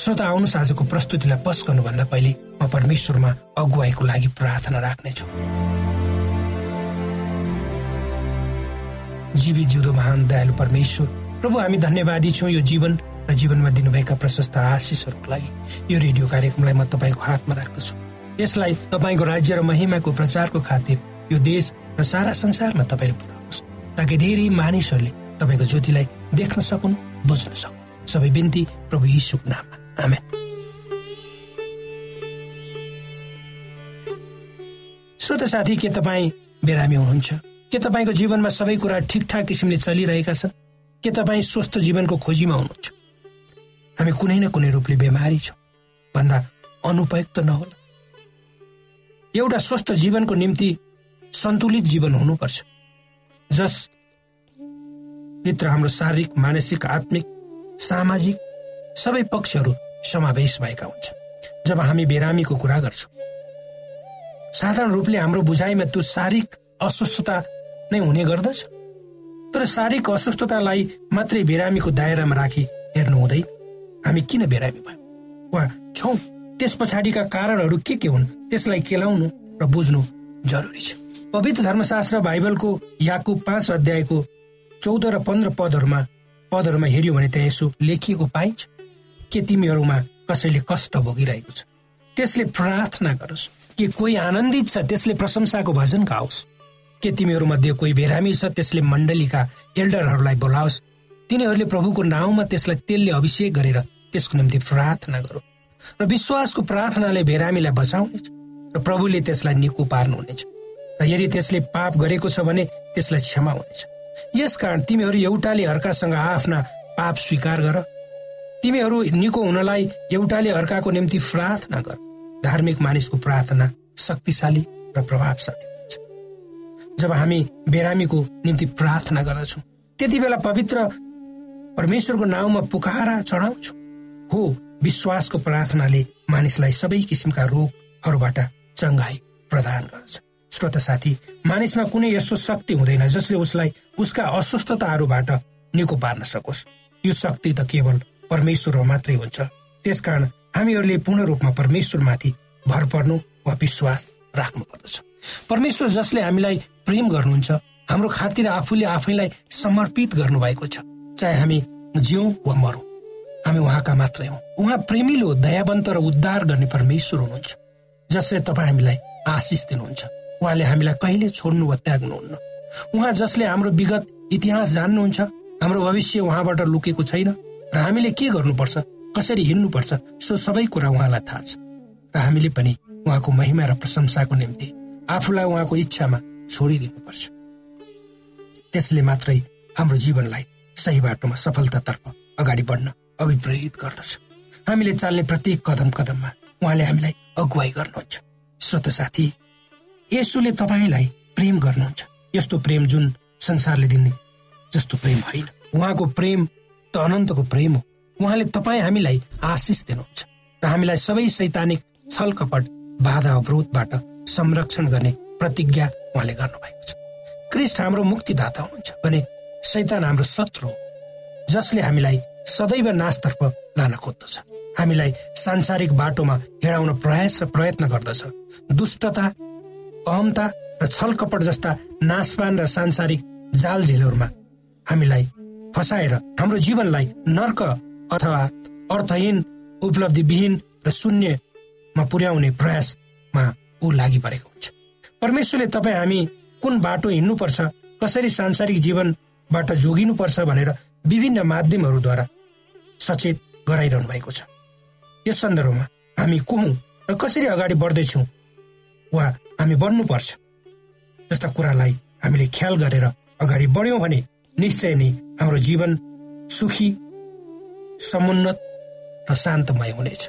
श्रोता आउनुहोस् आजको प्रस्तुतिलाई पस गर्नुभन्दा पहिले म परमेश्वरमा अगुवाईको लागि प्रार्थना राख्नेछु। जीवी जुदो महान दयालु परमेश्वर प्रभु हामी धन्यवादी छौँ यो जीवन र जीवनमा दिनुभएका प्रशस्त आशिषहरूको लागि। यो रेडियो कार्यक्रमलाई म तपाईँको हातमा राख्दछु। यसलाई तपाईँको राज्य र महिमाको प्रचारको खातिर यो देश र सारा संसारमा तपाईँले पुऱ्याउनुहोस् ताकि धेरै मानिसहरूले तपाईँको ज्योतिलाई देख्न सकुन् बुझ्न सकुन्। सबै बिन्ती प्रभु यीशुको नाममा। आमेन श्रोत साथी के तपाईँ बिरामी हुनुहुन्छ? के तपाईँको जीवनमा सबै कुरा ठिकठाक किसिमले चलिरहेका छन्? के तपाईँ स्वस्थ जीवनको खोजीमा हुनुहुन्छ? हामी कुनै न कुनै रूपले बिमारी छौँ। भन्दा अनुपयुक्त नहोला। एउटा स्वस्थ जीवनको निम्ति सन्तुलित जीवन हुनुपर्छ। जस भित्र हाम्रो शारीरिक मानसिक आत्मिक सामाजिक सबै पक्षहरू समावेश भएका हुन्छन् जब हामी बिरामीको कुरा गर्छौँ साधारण रूपले हाम्रो बुझाइमा त्यो शारीरिक अस्वस्थता नै हुने गर्दछ। तर शारीरिक अस्वस्थतालाई मात्रै बिरामीको दायरामा राखी हेर्नु हुँदैन हामी किन बिरामी भयौँ? वा छौँ त्यस पछाडिका कारणहरू के के हुन् त्यसलाई केलाउनु र बुझ्नु जरुरी छ। पवित्र धर्मशास्त्र बाइबलको याकु पाँच अध्यायको चौध र पन्ध्र पदहरूमा पदहरूमा हेऱ्यो भने त्यहाँ यसो लेखिएको पाइन्छ। के तिमीहरूमा कसैले कष्ट भोगिरहेको छ? त्यसले प्रार्थना गरोस्। कि कोही आनन्दित छ त्यसले प्रशंसाको भजन गाओस्? के तिमीहरूमध्ये कोही बिरामी छ त्यसले मण्डलीका एल्डरहरूलाई बोलाओस्? तिनीहरूले प्रभुको नाउँमा त्यसलाई तेलले अभिषेक गरेर त्यसको निम्ति प्रार्थना गरौँ र विश्वासको प्रार्थनाले बिरामीलाई बचाउनेछ र प्रभुले त्यसलाई निको पार्नुहुनेछ। र यदि त्यसले पाप गरेको छ भने त्यसलाई क्षमा हुनेछ। यसकारण तिमीहरू एउटाले अर्कासँग आफ्ना पाप स्वीकार गर। तिमीहरू निको हुनलाई एउटाले अर्काको निम्ति प्रार्थना गर। धार्मिक मानिसको प्रार्थना शक्तिशाली र प्रभावशाली हुन्छ। जब हामी बिरामीको निम्ति प्रार्थना गर्दछौँ त्यति बेला पवित्र परमेश्वरको नाउँमा पुकारा चढाउँछौँ। हो विश्वासको प्रार्थनाले मानिसलाई सबै किसिमका रोगहरूबाट चङ्गाई प्रदान गर्छ। श्रोत साथी मानिसमा कुनै यस्तो शक्ति हुँदैन जसले उसलाई उसका अस्वस्थताहरूबाट निको पार्न सकोस्। यो शक्ति त केवल परमेश्वरमा मात्रै हुन्छ। त्यसकारण हामीहरूले पूर्ण रूपमा परमेश्वरमाथि भर पर्नु वा विश्वास राख्नु पर्दछ परमेश्वर जसले हामीलाई प्रेम गर्नुहुन्छ हाम्रो खातिर आफूले आफैलाई समर्पित गर्नुभएको छ। चाहे हामी जिउँ वा मरौँ हामी उहाँका मात्रै हौ। उहाँ प्रेमिलो दयावन्त र उद्धार गर्ने परमेश्वर हुनुहुन्छ जसले तपाईँ हामीलाई आशिष दिनुहुन्छ। उहाँले हामीलाई कहिले छोड्नु वा त्याग्नुहुन्न। उहाँ जसले हाम्रो विगत इतिहास जान्नुहुन्छ हाम्रो भविष्य उहाँबाट लुकेको छैन। र हामीले के गर्नुपर्छ? कसरी हिँड्नुपर्छ? सो सबै कुरा उहाँलाई थाहा छ। र हामीले पनि उहाँको महिमा र प्रशंसाको निम्ति आफूलाई उहाँको इच्छामा छोडिदिनुपर्छ। त्यसले मात्रै हाम्रो जीवनलाई सही बाटोमा सफलतातर्फ अगाडि बढ्न अभिप्रेरित गर्दछ। हामीले चाल्ने प्रत्येक कदम कदममा उहाँले हामीलाई अगुवाई गर्नुहुन्छ। श्रोत साथी यसुले तपाईँलाई प्रेम गर्नुहुन्छ। यस्तो प्रेम जुन संसारले दिने जस्तो प्रेम होइन। उहाँको प्रेम त अनन्तको प्रेम हो। उहाँले तपाईँ हामीलाई आशिष दिनुहुन्छ र हामीलाई सबै सैद्धान्तिक छल कपट बाधा अवरोधबाट संरक्षण गर्ने प्रतिज्ञा उहाँले गर्नुभएको छ। क्रिस्ट हाम्रो मुक्तिदाता हुनुहुन्छ भने सैतान हाम्रो शत्रु हो जसले हामीलाई सदैव नाशतर्फ लान खोज्दछ। हामीलाई सांसारिक बाटोमा हिँडाउन प्रयास र प्रयत्न गर्दछ। दुष्टता अहमता र छल कपट जस्ता नाशवान र सांसारिक जाल झेलहरूमा हामीलाई फसाएर हाम्रो जीवनलाई नर्क अथवा अर्थहीन उपलब्धिविहीन र शून्यमा पुर्याउने प्रयासमा ऊ लागि परेको हुन्छ। परमेश्वरले तपाईँ हामी कुन बाटो हिँड्नुपर्छ कसरी सांसारिक जीवनबाट जोगिनुपर्छ भनेर विभिन्न माध्यमहरूद्वारा सचेत गराइरहनु भएको छ। यस सन्दर्भमा हामी को हौँ र कसरी अगाडि बढ्दैछौँ वा हामी बढ्नुपर्छ जस्ता कुरालाई हामीले ख्याल गरेर अगाडि बढ्यौँ भने निश्चय नै हाम्रो जीवन सुखी समुन्नत र शान्तमय हुनेछ।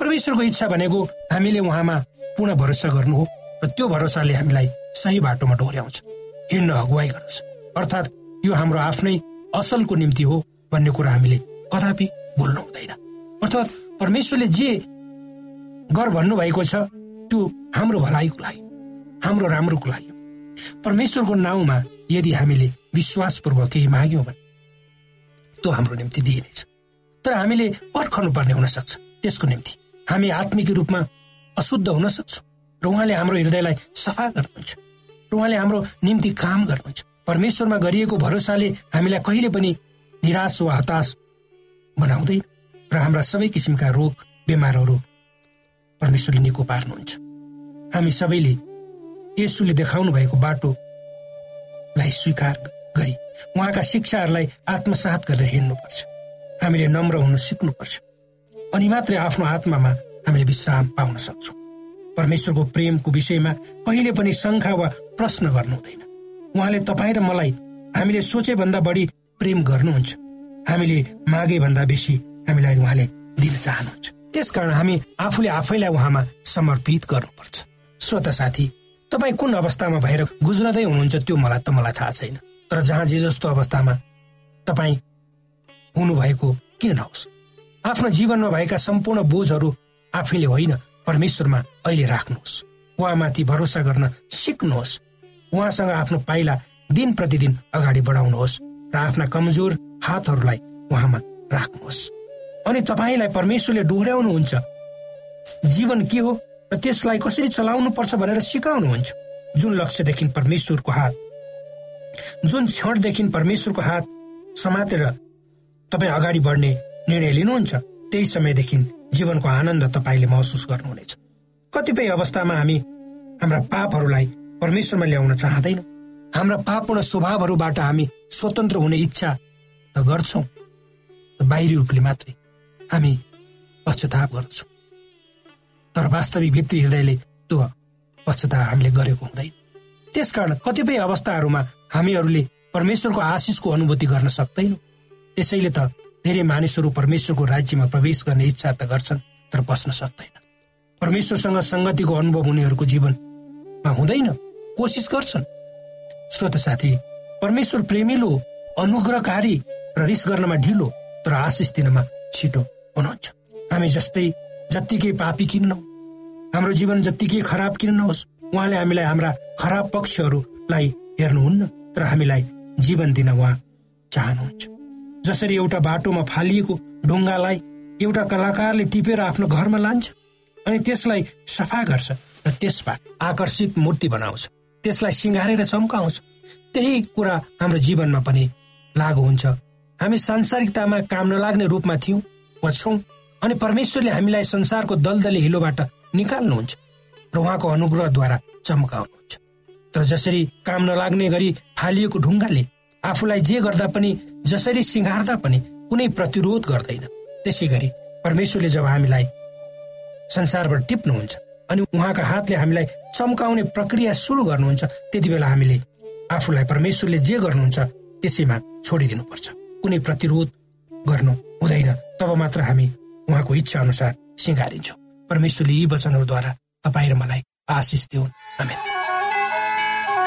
परमेश्वरको इच्छा भनेको हामीले उहाँमा पूर्ण भरोसा गर्नु हो र त्यो भरोसाले हामीलाई सही बाटोमा डोर्याउँछ। हिँड्न अगुवाई गर्दछ। अर्थात् यो हाम्रो आफ्नै असलको निम्ति हो भन्ने कुरा हामीले कदापि भुल्नु हुँदैन। अर्थात् परमेश्वरले जे गर भन्नुभएको छ त्यो हाम्रो भलाइको लागि हाम्रो राम्रोको लागि परमेश्वरको नाउँमा यदि हामीले विश्वासपूर्वक केही माग्यौँ भने त्यो हाम्रो निम्ति दिइनेछ तर हामीले पर्खनु पर्ने हुन सक्छ त्यसको निम्ति हामी आत्मिक रूपमा अशुद्ध हुन सक्छौँ र उहाँले हाम्रो हृदयलाई सफा गर्नुहुन्छ। र उहाँले हाम्रो निम्ति काम गर्नुहुन्छ। परमेश्वरमा गरिएको भरोसाले हामीलाई कहिले पनि निराश वा हताश बनाउँदैन। र हाम्रा सबै किसिमका रोग बिमारहरू परमेश्वरले निको पार्नुहुन्छ। हामी सबैले यसुले देखाउनु भएको बाटोलाई स्वीकार गरी उहाँका शिक्षाहरूलाई आत्मसात गरेर हिँड्नुपर्छ। हामीले नम्र हुन सिक्नुपर्छ। अनि मात्रै आफ्नो आत्मामा हामीले विश्राम पाउन सक्छौँ। परमेश्वरको प्रेमको विषयमा कहिले पनि शङ्का वा प्रश्न गर्नु हुँदैन। उहाँले तपाईँ र मलाई हामीले सोचे भन्दा बढी प्रेम गर्नुहुन्छ। हामीले मागे भन्दा बेसी हामीलाई उहाँले दिन चाहनुहुन्छ। त्यसकारण हामी आफूले आफैलाई उहाँमा समर्पित गर्नुपर्छ। श्रोता साथी तपाईँ कुन अवस्थामा भएर गुज्रदै हुनुहुन्छ त्यो मलाई त मलाई थाहा छैन। तर जहाँ जे जस्तो अवस्थामा तपाईँ हुनुभएको किन नहोस्? आफ्नो जीवनमा भएका सम्पूर्ण बोझहरू आफैले होइन परमेश्वरमा अहिले राख्नुहोस्। उहाँमाथि भरोसा गर्न सिक्नुहोस्। उहाँसँग आफ्नो पाइला दिन प्रतिदिन अगाडि बढाउनुहोस् र आफ्ना कमजोर हातहरूलाई उहाँमा राख्नुहोस्। अनि तपाईँलाई परमेश्वरले डोहोऱ्याउनुहुन्छ। जीवन के हो र त्यसलाई कसरी चलाउनु पर्छ भनेर सिकाउनुहुन्छ। जुन लक्ष्यदेखि परमेश्वरको हात जुन क्षणदेखि परमेश्वरको हात समातेर तपाईँ अगाडि बढ्ने निर्णय लिनुहुन्छ त्यही समयदेखि जीवनको आनन्द तपाईँले महसुस गर्नुहुनेछ। कतिपय अवस्थामा हामी हाम्रा पापहरूलाई परमेश्वरमा ल्याउन चाहँदैनौँ। हाम्रा पापपूर्ण स्वभावहरूबाट हामी स्वतन्त्र हुने इच्छा त गर्छौँ। बाहिरी रूपले मात्रै हामी पश्चाताप गर्दछौँ। तर वास्तविक भित्री हृदयले त्यो पश्चाताप हामीले गरेको हुँदैन। त्यसकारण कतिपय अवस्थाहरूमा हामीहरूले परमेश्वरको आशिषको अनुभूति गर्न सक्दैनौँ। त्यसैले त धेरै मानिसहरू परमेश्वरको राज्यमा प्रवेश गर्ने इच्छा त गर्छन् तर बस्न सक्दैन। परमेश्वरसँग सङ्गतिको अनुभव हुनेहरूको जीवन हुँदैन कोसिस गर्छन्। श्रोत साथी परमेश्वर प्रेमिलो अनुग्रहकारी र रिस गर्नमा ढिलो तर आशिष दिनमा छिटो हुनुहुन्छ। हामी जस्तै जत्तिकै पापी किन नहौँ हाम्रो जीवन जत्तिकै खराब किन नहोस् उहाँले हामीलाई हाम्रा खराब पक्षहरूलाई हेर्नुहुन्न तर हामीलाई जीवन दिन उहाँ चाहनुहुन्छ। जसरी एउटा बाटोमा फालिएको ढुङ्गालाई एउटा कलाकारले टिपेर आफ्नो घरमा लान्छ अनि त्यसलाई सफा गर्छ र त्यसबाट आकर्षित मूर्ति बनाउँछ त्यसलाई सिँगारेर चम्काउँछ। त्यही कुरा हाम्रो जीवनमा पनि लागु हुन्छ। हामी सांसारिकतामा काम नलाग्ने रूपमा थियौँ वा छौँ अनि परमेश्वरले हामीलाई संसारको दलदली हिलोबाट निकाल्नुहुन्छ र उहाँको अनुग्रहद्वारा चम्काउनुहुन्छ। तर जसरी काम नलाग्ने गरी फालिएको ढुङ्गाले आफूलाई जे गर्दा पनि जसरी सिँगार्दा पनि कुनै प्रतिरोध गर्दैन। त्यसै गरी परमेश्वरले जब हामीलाई संसारबाट टिप्नुहुन्छ अनि उहाँका हातले हामीलाई चम्काउने प्रक्रिया सुरु गर्नुहुन्छ त्यति बेला हामीले आफूलाई परमेश्वरले जे गर्नुहुन्छ त्यसैमा छोडिदिनुपर्छ। कुनै प्रतिरोध गर्नु हुँदैन। तब मात्र हामी उहाँको इच्छा अनुसार सिँगारिन्छौँ। परमेश्वरले यी वचनहरूद्वारा तपाईँ र मलाई आशिष दिउन्।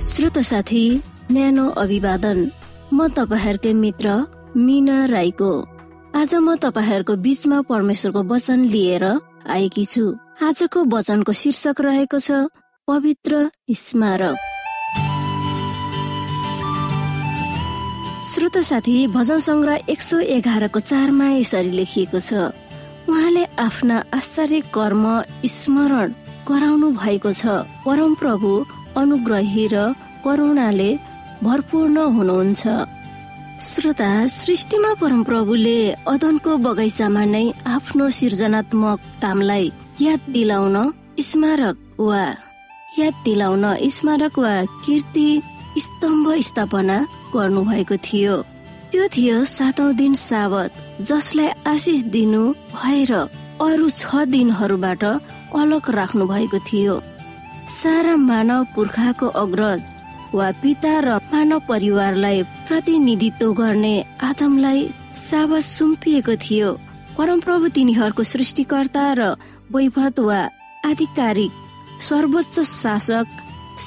श्रोत साथी न्यानो अभिवादन। म तपाईँहरूकै मित्र मिना राईको। आज म तपाईँहरूको बीचमा परमेश्वरको वचन लिएर आएकी छु। आजको वचनको शीर्षक रहेको छ पवित्र स्मारक। श्रोत साथी भजन सङ्ग्रह एक सौ एघारको चारमा यसरी लेखिएको छ उहाँले आफ्ना आश्चर्य कर्म स्मरण गराउनु भएको छ। परम प्रभु अनुग्रही र करुणाले भरपूर्ण हुनुहुन्छ। श्रोता सृष्टिमा परमप्रभुले अदनको बगैँचामा नै आफ्नो सृजनात्मक कामलाई याद दिलाउन स्मारक वा याद दिलाउन स्मारक वा कीर्ति स्तम्भ स्थापना गर्नु भएको थियो। त्यो थियो सातौं दिन सावत जसलाई आशिष दिनु भएर अरू छ दिनहरूबाट अलग राख्नु भएको थियो। सारा मानव पुर्खाको अग्रज वा पिता र मानव परिवारलाई प्रतिनिधित्व गर्ने आदमलाई साबस सुम्पिएको थियो। परमप्रभु तिनीहरूको सृष्टिकर्ता र वैभव वा आधिकारिक सर्वोच्च शासक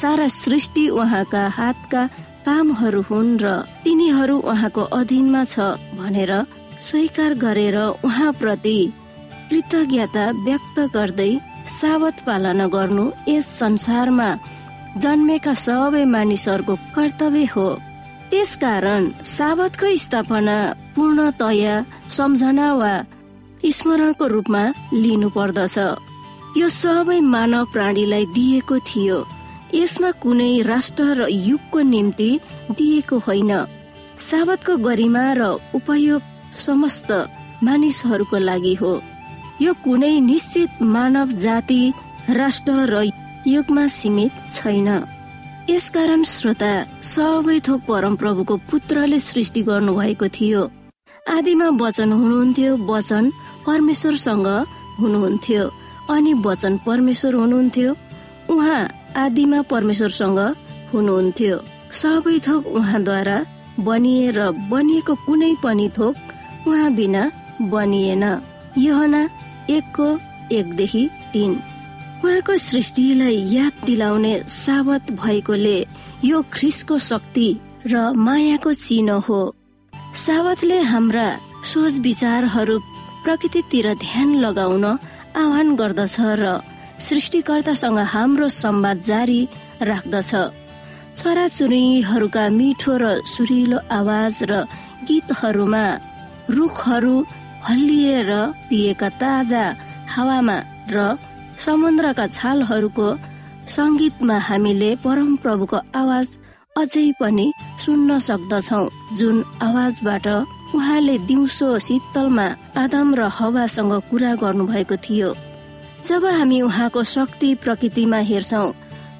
सारा सृष्टि उहाँका हातका कामहरू हुन् र तिनीहरू उहाँको अधीनमा छ भनेर स्वीकार गरेर उहाँप्रति कृतज्ञता व्यक्त गर्दै सावत पालना गर्नु यस संसारमा जन्मेका सबै मानिसहरूको कर्तव्य हो। त्यसकारण साबतको स्थापना पूर्णतया सम्झना वा स्मरणको रूपमा लिनु पर्दछ यो सबै मानव प्राणीलाई दिएको थियो। यसमा कुनै राष्ट्र र युगको निम्ति दिएको होइन। साबतको गरिमा र उपयोग समस्त मानिसहरूको लागि हो। यो कुनै निश्चित मानव जाति राष्ट्र र युगमा सीमित छैन। यसकारण श्रोता सबै थोक परम प्रभुको पुत्रले सृष्टि गर्नु भएको थियो। आदिमा वचन हुनुहुन्थ्यो वचन परमेश्वरसँग हुनुहुन्थ्यो अनि वचन परमेश्वर हुनुहुन्थ्यो उहाँ आदिमा परमेश्वरसँग हुनुहुन्थ्यो। सबै थोक उहाँद्वारा बनिए र बनिएको कुनै पनि थोक उहाँ बिना बनिएन। योहना एकको एकदेखि तिन। उहाँको सृष्टिलाई याद दिलाउने सावत भएकोले यो ख्रिसको शक्ति र मायाको चिनो हो। सावतले हाम्रा सोच विचारहरू प्रकृतितिर ध्यान लगाउन आह्वान गर्दछ र सृष्टिकर्तासँग हाम्रो संवाद जारी राख्दछ। चराचुरीहरूका मिठो र सुरिलो आवाज र गीतहरूमा रुखहरू हल्लिएर दिएका ताजा हावामा र समुद्रका छालहरूको संगीतमा हामीले परम प्रभुको आवाज अझै पनि सुन्न सक्दछौ। जुन आवाजबाट उहाँले दिउँसो शीतलमा आदम र हवासँग कुरा गर्नु भएको थियो। जब हामी उहाँको शक्ति प्रकृतिमा हेर्छौ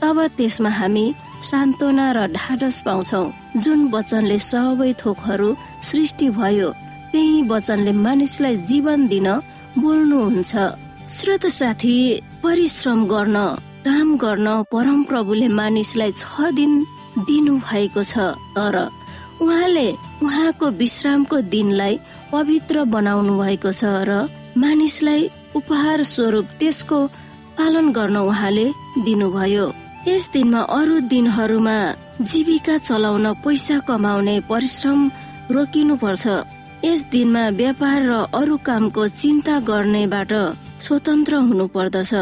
तब त्यसमा हामी सान्त्वना र ढाडस पाउँछौ। जुन वचनले सबै थोकहरू सृष्टि भयो वचनले मानिसलाई जीवन दिन बोल्नुहुन्छ। श्रोत साथी परिश्रम गर्न काम गर्न परम प्रभुले मानिसलाई छ दिन दिनु भएको छ। तर उहाँले उहाँको विश्रामको दिनलाई पवित्र बनाउनु भएको छ र मानिसलाई उपहार स्वरूप त्यसको पालन गर्न उहाँले दिनुभयो। यस दिनमा अरू दिनहरूमा जीविका चलाउन पैसा कमाउने परिश्रम रोकिनु पर्छ यस दिनमा व्यापार र अरू कामको चिन्ता गर्नेबाट स्वतन्त्र हुनु पर्दछ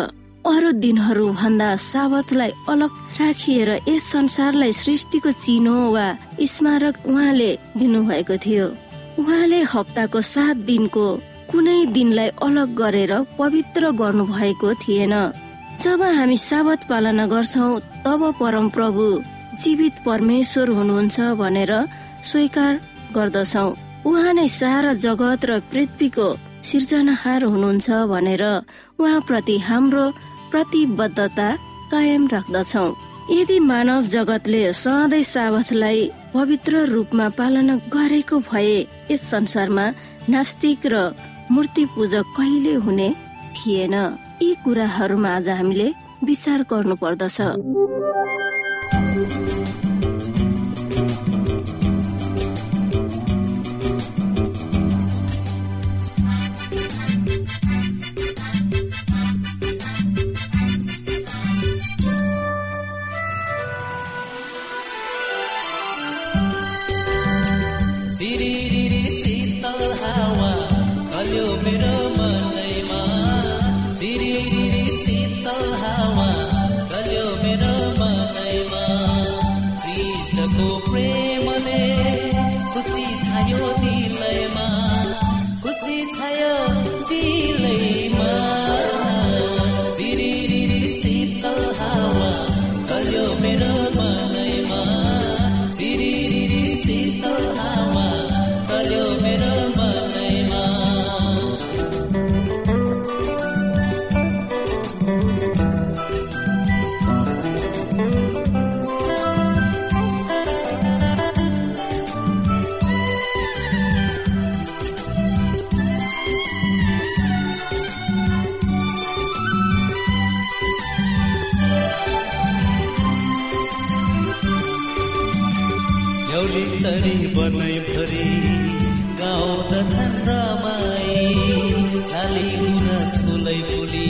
अरू दिनहरू भन्दा साबतलाई अलग राखिएर यस संसारलाई सृष्टिको चिनो वा स्मारक उहाँले दिनुभएको थियो। उहाँले हप्ताको सात दिनको कुनै दिनलाई अलग गरेर पवित्र गर्नु भएको थिएन। जब हामी साबत पालना गर्छौ तब परम प्रभु जीवित परमेश्वर हुनुहुन्छ भनेर स्वीकार गर्दछौ। उहाँ नै सारा जगत र पृथ्वीको सिर्जनाहार हुनुहुन्छ भनेर उहाँ प्रति हाम्रो प्रतिबद्धता कायम राख्दछौ। यदि मानव जगतले सधैँ साबतलाई पवित्र रूपमा पालना गरेको भए यस संसारमा नास्तिक र मूर्ति पूजक कहिले हुने थिएन। यी कुराहरूमा आज हामीले विचार गर्नु पर्दछ चरी बनाइ भरि गाउँदछन् रमाई खाली गुनास फुलै फुली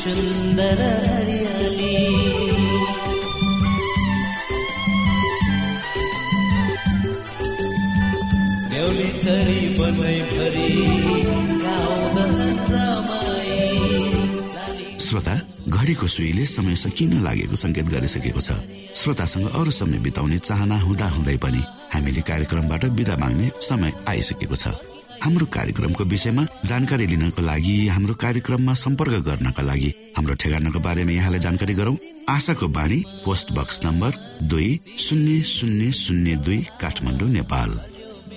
सुन्दर हरियाली। न्याउली चरी बनैभरि गाउँदछन् रमाई श्रोता घडीको सुईले समय सकिन लागेको संकेत गरिसकेको छ? श्रोतासँग अरू समय बिताउने चाहना हुँदा हुँदै पनि। हामीले कार्यक्रमबाट विदा माग्ने समय आइसकेको छ। हाम्रो कार्यक्रमको विषयमा जानकारी लिनको लागि हाम्रो कार्यक्रममा सम्पर्क गर्नका लागि हाम्रो ठेगानाको बारेमा यहाँलाई जानकारी गरौं। आशाको बाणी पोस्ट बक्स नम्बर दुई शून्य शून्य शून्य दुई काठमाडौँ नेपाल।